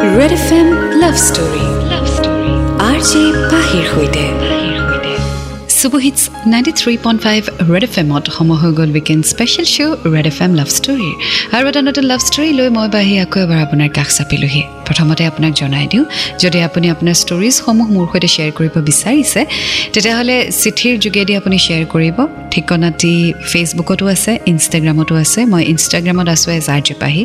Red F M love story love story R J superhits ninety three point five red F এমত সময় হৈ গ'ল weekend special show' red F M love ষ্টৰীৰ আৰু এটা নতুন love story লৈ মই বাঢ়ি আকৌ এবাৰ আপোনাৰ কাষ চাপিলোহি। প্ৰথমতে আপোনাক জনাই দিওঁ যদি আপুনি আপোনাৰ ষ্টৰিজসমূহ মোৰ সৈতে শ্বেয়াৰ কৰিব বিচাৰিছে তেতিয়াহ'লে চিঠিৰ যোগেদি আপুনি শ্বেয়াৰ কৰিব। ঠিকনাটি ফেচবুকতো আছে ইনষ্টাগ্ৰামতো আছে মই ইনষ্টাগ্ৰামত আছোঁ এজ আৰ জে পাহি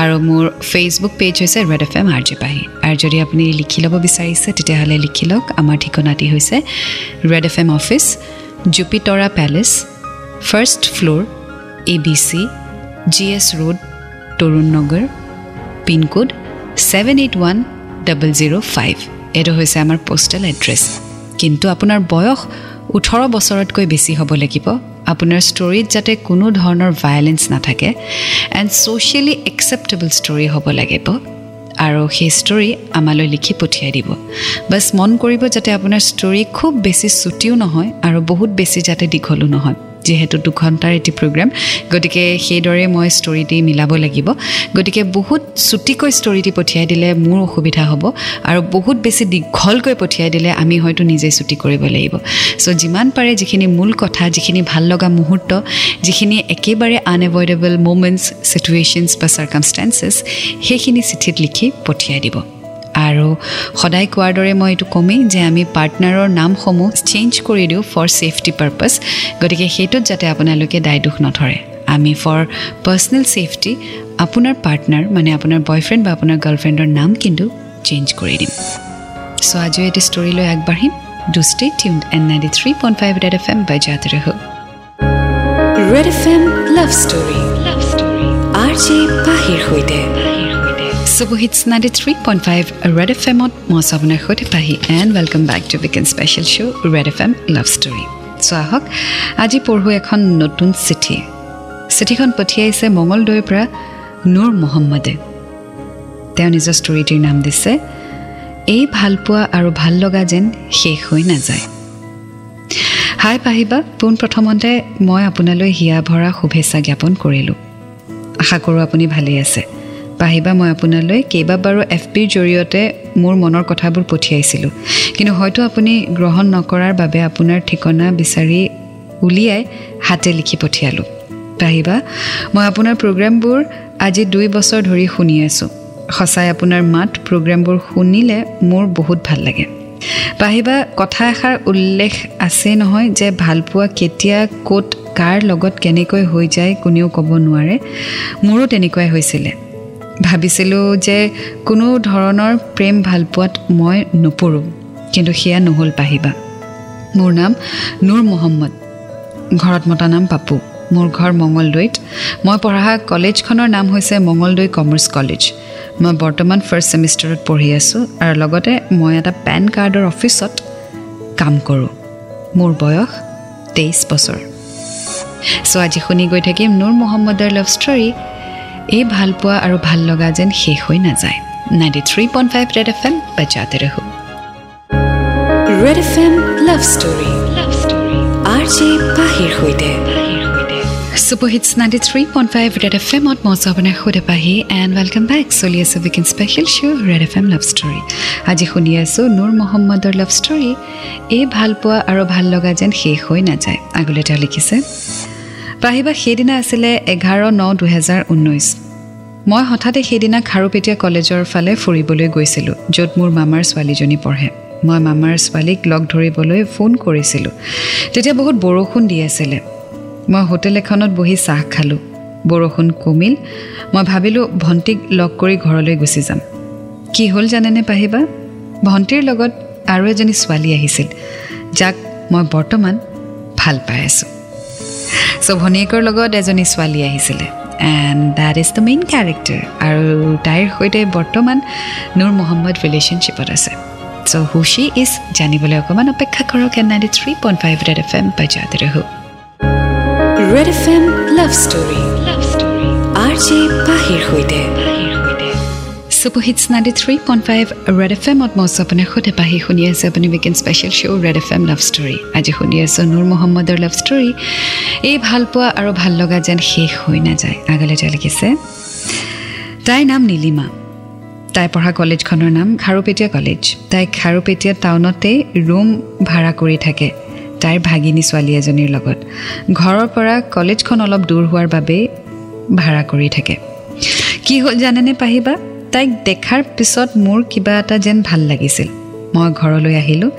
আৰু মোৰ ফেচবুক পেজ হৈছে red F M R J পাহি যদি আপুনি লিখি ল'ব বিচাৰিছে তেতিয়াহ'লে লিখি লওক। আমাৰ ঠিকনাটি হৈছে red F M office Jupitara palace first floor A B C G S road Tarun Nagar pin code seven eight one double zero' five এইটো হৈছে আমাৰ পোষ্টেল এড্ৰেছ কিন্তু আপোনাৰ বয়স ওঠৰ বছৰতকৈ বেছি হ'ব লাগিব। আপোনাৰ ষ্টৰীত যাতে কোনো ধৰণৰ ভায়লেঞ্চ নাথাকে। এণ্ড ছ'চিয়েলি একচেপ্টেবল ষ্টৰী হ'ব লাগিব। আৰু সেই ষ্টৰী আমালৈ লিখি পঠিয়াই দিব। বাছ মন কৰিব যাতে আপোনাৰ ষ্টৰী খুব বেছি চুটিও নহয় আৰু বহুত বেছি যাতে দীঘলো নহয়। যিহেতু দুঘণ্টাৰ এটি প্ৰগ্ৰেম গতিকে সেইদৰে মই ষ্টৰিটি মিলাব লাগিব। গতিকে বহুত চুটিকৈ ষ্টৰিটি পঠিয়াই দিলে মোৰ অসুবিধা হ'ব আৰু বহুত বেছি দীঘলকৈ পঠিয়াই দিলে আমি হয়তো নিজেই চুটি কৰিব লাগিব। চ' যিমান পাৰে যিখিনি মূল কথা যিখিনি ভাল লগা মুহূৰ্ত যিখিনি একেবাৰে আনএভইডেবল মুমেণ্টছ চিটুৱেশ্যনছ বা চাৰ্কামষ্টেঞ্চেছ সেইখিনি চিঠিত লিখি পঠিয়াই দিব। আৰু সদায় কোৱাৰ দৰে মই এইটো কমেই যে আমি পাৰ্টনাৰৰ নামসমূহ চেঞ্জ কৰি দিওঁ ফৰ ছেফটি পাৰ্পাছ গতিকে সেইটোত যাতে আপোনালোকে দায় দোষ নধৰে। আমি ফৰ পাৰ্চনেল ছেফটি আপোনাৰ পাৰ্টনাৰ মানে আপোনাৰ বয়ফ্ৰেণ্ড বা আপোনাৰ গাৰ্লফ্ৰেণ্ডৰ নাম কিন্তু চেঞ্জ কৰি দিম। চ' আজিও এটি ষ্টৰী লৈ আগবাঢ়িম। Do stay tune in ninety three point five red F M বাই জাতে ৰহ red F M love story love story R J পাহিৰ সৈতে ninety three point five red F এমত মই আপোনাৰ সৈতে Pahi and welcome back to special show' red F M love story চ' আহক আজি পঢ়োঁ এখন নতুন চিঠি চিঠিখন পঠিয়াইছে মঙলদৈৰ পৰা নুৰ মহম্মদে তেওঁ নিজৰ ষ্টৰিটিৰ নাম দিছে এই ভালপোৱা আৰু ভাল লগা যেন শেষ হৈ নাযায় হাই পাহিবা পোনপ্ৰথমতে মই আপোনালৈ হিয়া ভৰা শুভেচ্ছা জ্ঞাপন কৰিলোঁ আশা কৰোঁ আপুনি ভালেই আছে পাহিবা মই আপোনালৈ কেইবাবাৰো এফ পিৰ জৰিয়তে মোৰ মনৰ কথাবোৰ পঠিয়াইছিলোঁ। কিন্তু হয়তো আপুনি গ্ৰহণ নকৰাৰ বাবে আপোনাৰ ঠিকনা বিচাৰি উলিয়াই হাতে লিখি পঠিয়ালোঁ। পাহিবা মই আপোনাৰ প্ৰগ্ৰেমবোৰ আজি দুই বছৰ ধৰি শুনি আছোঁ। সঁচাই আপোনাৰ মাত প্ৰগ্ৰেমবোৰ শুনিলে মোৰ বহুত ভাল লাগে। পাহিবা কথা এষাৰ উল্লেখ আছে নহয় যে ভালপোৱা কেতিয়া ক'ত কাৰ লগত কেনেকৈ হৈ যায় কোনেও ক'ব নোৱাৰে। মোৰো তেনেকুৱাই হৈছিলে। ভাবিছিলোঁ যে কোনো ধৰণৰ প্ৰেম ভালপোৱাত মই নপৰোঁ কিন্তু সেয়া নহ'ল পাহিবা। মোৰ নাম নুৰ মহম্মদ। ঘৰত মতা নাম পাপু। মোৰ ঘৰ মঙলদৈত মই পঢ়া কলেজখনৰ নাম হৈছে মঙলদৈ কমাৰ্চ কলেজ। মই বৰ্তমান ফাৰ্ষ্ট ছেমিষ্টাৰত পঢ়ি আছোঁ আৰু লগতে মই এটা পেন কাৰ্ডৰ অফিচত কাম কৰোঁ। মোৰ বয়স তেইছ বছৰ। চ' আজি শুনি গৈ থাকিম নুৰ মহম্মদৰ লাভ ষ্টৰী এই ভালপোৱা আৰু ভাল লগা যেন শেষ হৈ নাযায়। Ninety three point five red F M বাজাতে ৰহো। Red F M love story love story R J পাহিৰ সৈতে। Superhits ninety three point five red F এমত মই আপোনাৰ সুধে পাহি এণ্ড ৱেলকাম বেক চলি আছোঁ weekend special show' red FM love love story আজি শুনি আছোঁ নুৰ মহম্মদৰ লাভ ষ্টৰী এই ভালপোৱা আৰু ভাল লগা যেন শেষ হৈ নাযায়। আগলৈ তেওঁ লিখিছে পাহিবা সেইদিনা আছিলে এঘাৰ ন দুহেজাৰ ঊনৈছ। মই হঠাতে সেইদিনা খাৰুপেটীয়া কলেজৰ ফালে ফুৰিবলৈ গৈছিলোঁ য'ত মোৰ মামাৰ ছোৱালীজনী পঢ়ে। মই মামাৰ ছোৱালীক লগ ধৰিবলৈ ফোন কৰিছিলোঁ। তেতিয়া বহুত বৰষুণ দি আছিলে। মই হোটেল এখনত বহি চাহ খালোঁ। বৰষুণ কমিল। মই ভাবিলোঁ ভণ্টিক লগ কৰি ঘৰলৈ গুচি যাম। কি হ'ল জানেনে পাহিবা? ভণ্টিৰ লগত আৰু এজনী ছোৱালী আহিছিল যাক মই বৰ্তমান ভাল পাই আছোঁ। চ' ভনীয়েকৰ লগত এজনী ছোৱালী আহিছিলে। And that is the main character আৰু তাইৰ সৈতে বৰ্তমান নুৰ মহম্মদ ৰিলেশ্যনশ্বিপত আছে। চ' হুচি ইজ জানিবলৈ অকণমান অপেক্ষা কৰক and ninety three point five Red F M বাজাতে ৰহো Red F M love story love story R J পাহিৰ সৈতে। Superhits ninety three point five Red F এমত মই আপোনাৰ সৈতে পাহি শুনি আছে আপুনি weekend special show' Red F M love story আজি শুনি আছোঁ নুৰ মহম্মদৰ লাভ ষ্টৰী এই ভালপোৱা আৰু ভাল লগা যেন শেষ হৈ নাযায়। আগলৈ তেওঁ লিখিছে তাইৰ নাম নীলিমা। তাই পঢ়া কলেজখনৰ নাম খাৰুপেটীয়া কলেজ। তাই খাৰুপেটীয়া টাউনতেই ৰুম ভাড়া কৰি থাকে তাইৰ ভাগিনী ছোৱালী এজনীৰ লগত। ঘৰৰ পৰা কলেজখন অলপ দূৰ হোৱাৰ বাবেই ভাড়া কৰি থাকে। কি হ'ল জানেনে পাহিবা তাইক দেখাৰ পিছত মোৰ কিবা এটা যেন ভাল লাগিছিল। মই ঘৰলৈ আহিলোঁ।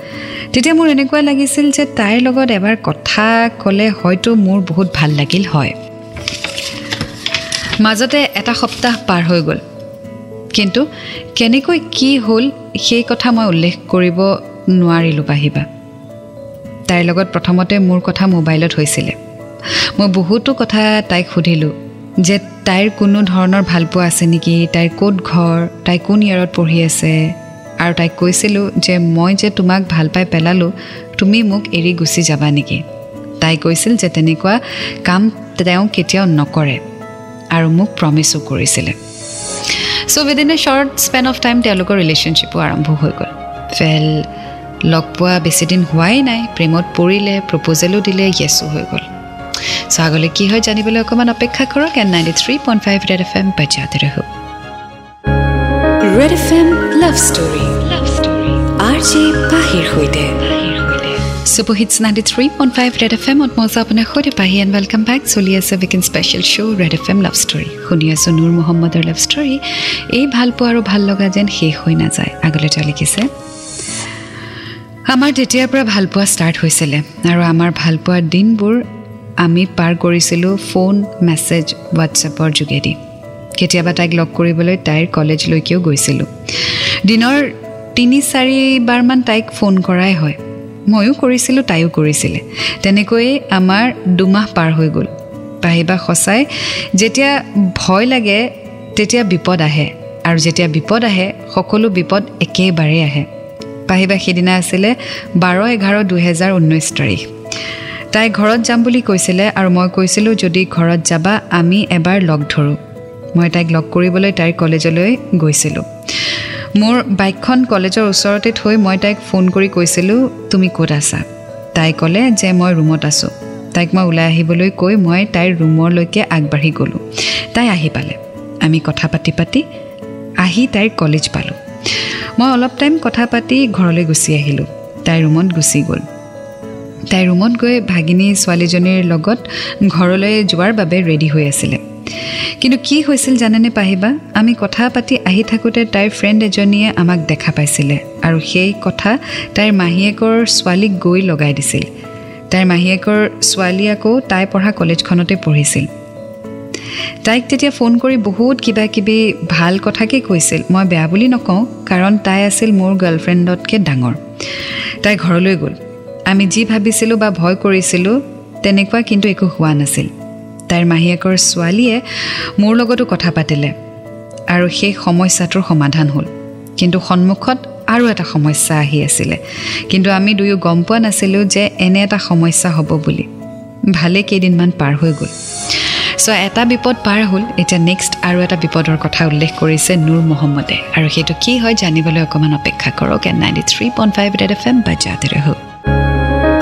তেতিয়া মোৰ এনেকুৱা লাগিছিল যে তাইৰ লগত এবাৰ কথা ক'লে হয়তো মোৰ বহুত ভাল লাগিল হয়। মাজতে এটা সপ্তাহ পাৰ হৈ গ'ল। কিন্তু কেনেকৈ কি হ'ল সেই কথা মই উল্লেখ কৰিব নোৱাৰিলোঁ পাহিবা তাইৰ লগত প্ৰথমতে মোৰ কথা মোবাইলত হৈছিলে। মই বহুতো কথা তাইক সুধিলোঁ। যে তাইৰ কোনো ধৰণৰ ভালপোৱা আছে নেকি তাইৰ ক'ত ঘৰ তাই কোন ইয়াৰত পঢ়ি আছে। আৰু তাইক কৈছিলোঁ যে মই যে তোমাক ভাল পাই পেলালোঁ তুমি মোক এৰি গুচি যাবা নেকি? তাই কৈছিল যে তেনেকুৱা কাম তেওঁ কেতিয়াও নকৰে আৰু মোক প্ৰমিছো কৰিছিলে। So' within a short span of time তেওঁলোকৰ ৰিলেশ্যনশ্বিপো আৰম্ভ হৈ গ'ল। ফেল লগ পোৱা বেছিদিন হোৱাই নাই প্ৰেমত পৰিলে প্ৰপ'জেলো দিলে য়েছো হৈ গ'ল। আগলৈ কি হয় জানিবলৈ অকণমান অপেক্ষা কৰক and ninety three point five Red F M বাজাতে ৰহ। Red F M love story love story R J পাহিৰ সৈতে। Superhits ninety three point five Red F এমত আছোঁ আপোনাৰ সৈতে পাহি এণ্ড ৱেলকাম বেক চলি আছে weekend special show' Red F M love story শুনি আছোঁ নুৰ মহম্মদৰ লাভ ষ্টৰী এই ভালপোৱা আৰু ভাল লগা যেন শেষ হৈ নাযায় আগলৈ তেওঁ লিখিছে। আমাৰ তেতিয়াৰ পৰা ভালপোৱা ষ্টাৰ্ট হৈছিলে আৰু আমাৰ ভালপোৱাৰ দিনবোৰ আমি পাৰ কৰিছিলোঁ ফোন মেছেজ হোৱাটছএপৰ যোগেদি। কেতিয়াবা তাইক লগ কৰিবলৈ তাইৰ কলেজলৈকেও গৈছিলোঁ। দিনৰ তিনি চাৰিবাৰমান তাইক ফোন কৰাই হয়। ময়ো কৰিছিলোঁ তাইও কৰিছিলে। তেনেকৈয়ে আমাৰ দুমাহ পাৰ হৈ গ'ল। পাহিবা সঁচাই যেতিয়া ভয় লাগে তেতিয়া বিপদ আহে। আৰু যেতিয়া বিপদ আহে সকলো বিপদ একেবাৰেই আহে। পাহিবা সেইদিনা আছিলে বাৰ এঘাৰ দুহেজাৰ ঊনৈছ তাৰিখ। তাই ঘৰত যাম বুলি কৈছিলে আৰু মই কৈছিলোঁ যদি ঘৰত যাবা আমি এবাৰ লগ ধৰোঁ। মই তাইক লগ কৰিবলৈ তাইৰ কলেজলৈ গৈছিলোঁ। মোৰ বাইকখন কলেজৰ ওচৰতে থৈ মই তাইক ফোন কৰি কৈছিলোঁ তুমি ক'ত আছা? তাই ক'লে যে মই ৰুমত আছোঁ। তাইক মই ওলাই আহিবলৈ কৈ মই তাইৰ ৰুমলৈকে আগবাঢ়ি গ'লোঁ। তাই আহি পালে। আমি কথা পাতি পাতি আহি তাইৰ কলেজ পালোঁ। মই অলপ টাইম কথা পাতি ঘৰলৈ গুচি আহিলোঁ। তাইৰ ৰুমত গুচি গ'ল। তাই ৰুমত গৈ ভাগিনী ছোৱালীজনীৰ লগত ঘৰলৈ যোৱাৰ বাবে ৰেডি হৈ আছিলে। কিন্তু কি হৈছিল জানেনে পাহিবা? আমি কথা পাতি আহি থাকোঁতে তাইৰ ফ্ৰেণ্ড এজনীয়ে আমাক দেখা পাইছিলে আৰু সেই কথা তাইৰ মাহীয়েকৰ ছোৱালীক গৈ লগাই দিছিল। তাইৰ মাহীয়েকৰ ছোৱালী আকৌ তাই পঢ়া কলেজখনতে পঢ়িছিল। তাইক তেতিয়া ফোন কৰি বহুত কিবা কিবি ভাল কথাকে কৈছিল। মই বেয়া বুলি নকওঁ কাৰণ তাই আছিল মোৰ গাৰ্লফ্ৰেণ্ডতকৈ ডাঙৰ। তাই ঘৰলৈ গ'ল। আমি যি ভাবিছিলোঁ বা ভয় কৰিছিলোঁ তেনেকুৱা কিন্তু একো হোৱা নাছিল। তাইৰ মাহীয়েকৰ ছোৱালীয়ে মোৰ লগতো কথা পাতিলে আৰু সেই সমস্যাটোৰ সমাধান হ'ল। কিন্তু সন্মুখত আৰু এটা সমস্যা আহি আছিলে। কিন্তু আমি দুয়ো গম পোৱা নাছিলোঁ যে এনে এটা সমস্যা হ'ব বুলি। ভালেই কেইদিনমান পাৰ হৈ গ'ল। চ' এটা বিপদ পাৰ হ'ল। এতিয়া নেক্সট আৰু এটা বিপদৰ কথা উল্লেখ কৰিছে নুৰ মহম্মদে। আৰু সেইটো কি হয় জানিবলৈ অকণমান অপেক্ষা কৰক and ninety three point five Red F M বাজাতে ৰহ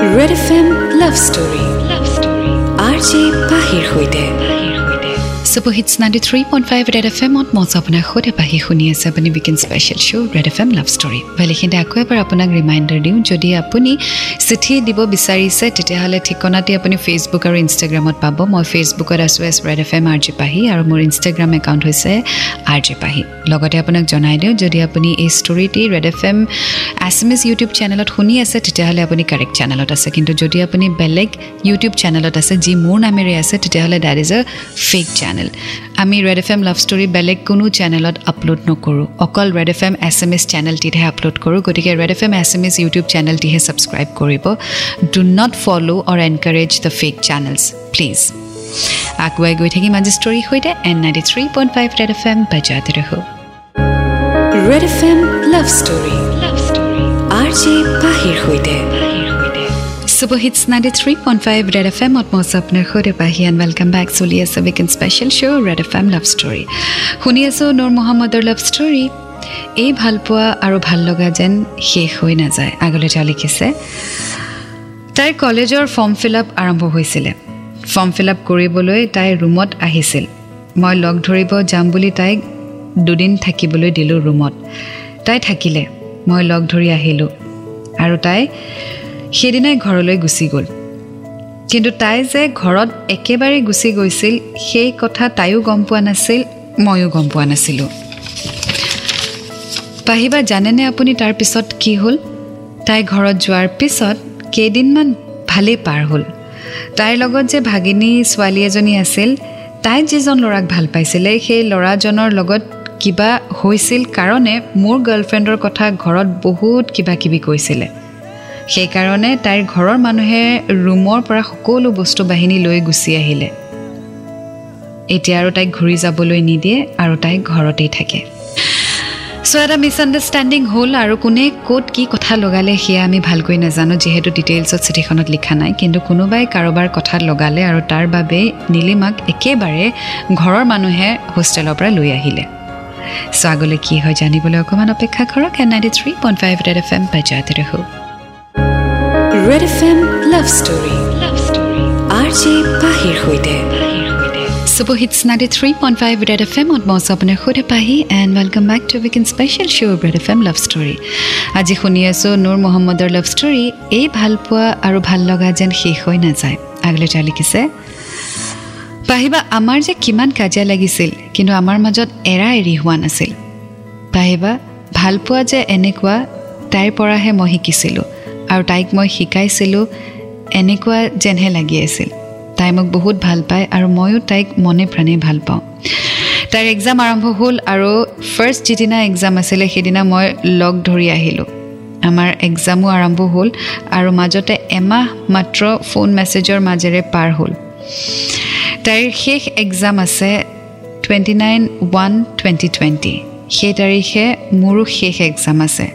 Red F M love story love story R J পাহিৰ সৈতে superhits ninety three point five Red F এমত মই আপোনাৰ সৈতে পাহি শুনি আছে আপুনি weekend special show' Red F M love story ভালেখিনি আকৌ এবাৰ আপোনাক ৰিমাইণ্ডাৰ দিওঁ যদি আপুনি চিঠি দিব বিচাৰিছে তেতিয়াহ'লে ঠিকনাটি আপুনি ফেচবুক আৰু ইনষ্টাগ্ৰামত পাব মই ফেচবুকত আছোঁ as Red F M R J Pahi আৰু মোৰ ইনষ্টাগ্ৰাম একাউণ্ট হৈছে আৰ জে পাহি লগতে আপোনাক জনাই দিওঁ যদি আপুনি এই ষ্টৰিটি Red F M S M S YouTube চেনেলত শুনি আছে তেতিয়াহ'লে আপুনি কাৰেক্ট চেনেলত আছে কিন্তু যদি আপুনি বেলেগ ইউটিউব চেনেলত আছে যি মোৰ নামেৰে আছে তেতিয়াহ'লে that is a fake channel আমি Red F M love story বেলেগ কোনো চেনেলত আপলোড নকৰোঁ। অকল Red F M S M S চেনেলটিতহে upload কৰোঁ। গতিকে Red F M S M S YouTube চেনেলটিহে subscribe কৰিব। Do not follow' or encourage the fake channels please আগুৱাই গৈ থাকিম আজি ষ্টৰীৰ সৈতে। And ninety three point five Red F M বাজাতে ৰহো Red F M love story love story R J পাহিৰ সৈতে। Superhits ninety three point five Red F এমত মই আছোঁ আপোনাৰ সৈতে পাহি এণ্ড ৱেলকাম বেক চলি আছে weekend special show' Red F M love story শুনি আছোঁ নুৰ মহম্মদৰ লাভ ষ্টৰী এই ভালপোৱা আৰু ভাল লগা যেন শেষ হৈ নাযায় আগলৈ তেওঁ লিখিছে তাইৰ কলেজৰ ফৰ্ম ফিল আপ আৰম্ভ হৈছিলে ফৰ্ম ফিল আপ কৰিবলৈ তাই ৰুমত আহিছিল মই লগ ধৰিব যাম বুলি তাইক দুদিন থাকিবলৈ দিলোঁ ৰুমত তাই থাকিলে মই লগ ধৰি আহিলোঁ আৰু তাই সেইদিনাই ঘৰলৈ গুচি গ'ল। কিন্তু তাই যে ঘৰত একেবাৰে গুচি গৈছিল সেই কথা তাইও গম পোৱা নাছিল ময়ো গম পোৱা নাছিলোঁ। পাহিবা জানেনে আপুনি তাৰ পিছত কি হ'ল? তাই ঘৰত যোৱাৰ পিছত কেইদিনমান ভালেই পাৰ হ'ল। তাইৰ লগত যে ভাগিনী ছোৱালী এজনী আছিল তাই যিজন ল'ৰাক ভাল পাইছিলে সেই ল'ৰাজনৰ লগত কিবা হৈছিল কাৰণে মোৰ গাৰ্লফ্ৰেণ্ডৰ কথা ঘৰত বহুত কিবা কিবি কৈছিলে। সেইকাৰণে তাইৰ ঘৰৰ মানুহে ৰুমৰ পৰা সকলো বস্তু বাহিনী লৈ গুচি আহিলে। এতিয়া আৰু তাইক ঘূৰি যাবলৈ নিদিয়ে আৰু তাই ঘৰতেই থাকে। চ' এটা মিছআণ্ডাৰষ্টেণ্ডিং হ'ল আৰু কোনে ক'ত কি কথা লগালে সেয়া আমি ভালকৈ নাজানো যিহেতু ডিটেইলছত চিঠিখনত লিখা নাই। কিন্তু কোনোবাই কাৰোবাৰ কথাত লগালে আৰু তাৰ বাবে নীলিমাক একেবাৰে ঘৰৰ মানুহে হোষ্টেলৰ পৰা লৈ আহিলে। চ' আগলৈ কি হয় জানিবলৈ অকণমান অপেক্ষা কৰক। And ninety three point five F M বাজাতে ৰহো Red F M love story love story R J পাহিৰ সৈতে Super Hits 93.5 Red FM on মই আপোনাৰ সৈতে Pahi and welcome back to weekend special show' Red F M love story আজি শুনি আছোঁ নুৰ মহম্মদৰ লাভ ষ্টৰী এই ভালপোৱা আৰু ভাল লগা যেন শেষ হৈ নাযায় আগলৈ তাৰ লিখিছে পাহিবা আমাৰ যে কিমান কাজিয়া লাগিছিল কিন্তু আমাৰ মাজত এৰা এৰি হোৱা নাছিল পাহিবা ভালপোৱা যে এনেকুৱা তাইৰ পৰাহে মই শিকিছিলোঁ আৰু তাইক মই শিকাইছিলোঁ এনেকুৱা যেনহে লাগি আছিল। তাই মোক বহুত ভাল পায় আৰু ময়ো তাইক মনে প্ৰাণে ভাল পাওঁ। তাইৰ এক্সাম আৰম্ভ হ'ল আৰু ফাৰ্ষ্ট যিদিনা এক্সাম আছিলে সেইদিনা মই লগ ধৰি আহিলোঁ। আমাৰ এক্সামো আৰম্ভ হ'ল আৰু মাজতে এমাহ মাত্ৰ ফোন মেছেজৰ মাজেৰে পাৰ হ'ল। তাইৰ শেষ এক্সাম আছে twenty nine one twenty twenty সেই তাৰিখে মোৰো শেষ এক্সাম আছে।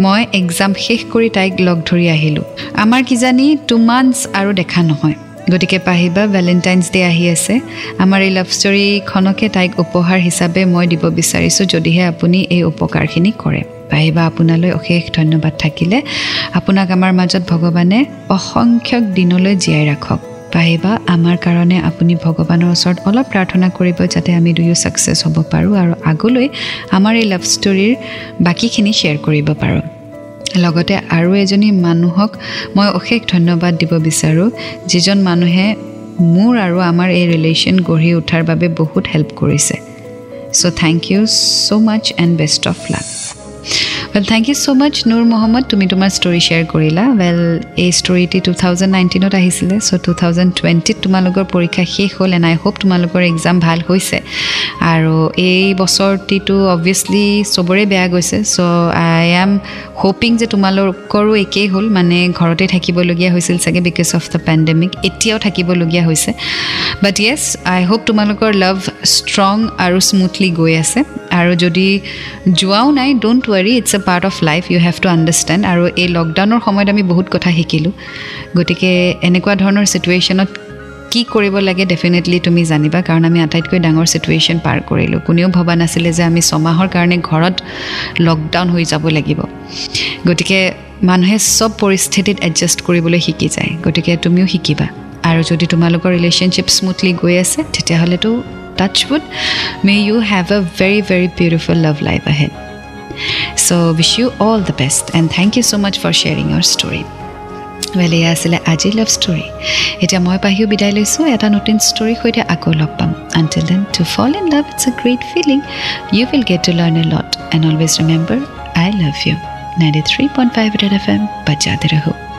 মই এক্সাম শেষ কৰি তাইক লগ ধৰি আহিলোঁ। আমাৰ কিজানি টু মান্থছ আৰু দেখা নহয়। গতিকে পাহিবা ভেলেণ্টাইন্স ডে' আহি আছে। আমাৰ এই লাভ ষ্টৰীখনকে তাইক উপহাৰ হিচাপে মই দিব বিচাৰিছোঁ যদিহে আপুনি এই উপকাৰখিনি কৰে। পাহিবা আপোনালৈ অশেষ ধন্যবাদ থাকিলে। আপোনাক আমাৰ মাজত ভগৱানে অসংখ্যক দিনলৈ জীয়াই ৰাখক। পাহিবা আমাৰ কাৰণে আপুনি ভগৱানৰ ওচৰত অলপ প্ৰাৰ্থনা কৰিব যাতে আমি দুয়ো ছাকচেছ হ'ব পাৰোঁ আৰু আগলৈ আমাৰ এই লাভ ষ্টৰীৰ বাকীখিনি শ্বেয়াৰ কৰিব পাৰোঁ। লগতে আৰু এজনী মানুহক মই অশেষ ধন্যবাদ দিব বিচাৰোঁ যিজন মানুহে মোৰ আৰু আমাৰ এই ৰিলেশ্যন গঢ়ি উঠাৰ বাবে বহুত হেল্প কৰিছে। So' thank you so' much and best of luck well thank you so' much Noor Mohammad তুমি তোমাৰ ষ্টৰি শ্বেয়াৰ কৰিলা। ৱেল এই ষ্টৰিটি টু থাউজেণ্ড নাইনটিনত আহিছিলে চ' টু থাউজেণ্ড টুৱেণ্টিত তোমালোকৰ পৰীক্ষা শেষ হ'ল এণ্ড আই হোপ তোমালোকৰ এক্সাম ভাল হৈছে। আৰু এই বছৰটিটো অবভিয়াছলি চবৰে বেয়া গৈছে চ' আই এম হোপিং যে তোমালোকৰো একেই হ'ল মানে ঘৰতে থাকিবলগীয়া হৈছিল চাগে বিকজ অফ দ্য পেণ্ডেমিক এতিয়াও থাকিবলগীয়া হৈছে। বাট য়েছ আই হোপ তোমালোকৰ লাভ ষ্ট্ৰং আৰু স্মুথলি গৈ আছে। আৰু যদি যোৱাও নাই don't worry it's a part of life you have to understand আৰু এই লকডাউনৰ সময়ত আমি বহুত কথা শিকিলোঁ। গতিকে এনেকুৱা ধৰণৰ চিটুৱেশ্যনত কি কৰিব লাগে ডেফিনেটলি তুমি জানিবা কাৰণ আমি আটাইতকৈ ডাঙৰ চিটুৱেশ্যন পাৰ কৰিলোঁ। কোনেও ভবা নাছিলে যে আমি ছমাহৰ কাৰণে ঘৰত লকডাউন হৈ যাব লাগিব। গতিকে মানুহে চব পৰিস্থিতিত এডজাষ্ট কৰিবলৈ শিকি যায়। গতিকে তুমিও শিকিবা। আৰু যদি তোমালোকৰ ৰিলেশ্যনশ্বিপ স্মুথলি গৈ আছে তেতিয়াহ'লেতো touch wood may you have a very very beautiful love life ahead so' wish you all the best and thank you so' much for sharing your story well এয়া আছিলে আজিৰ লাভ ষ্টৰী এতিয়া মই পাহিও বিদায় লৈছোঁ এটা নতুন ষ্টৰীৰ সৈতে আকৌ লগ পাম until then to fall in love it's a great feeling you will get to learn a lot and always remember I love you ninety three point five Red F M বাজাতে ৰহো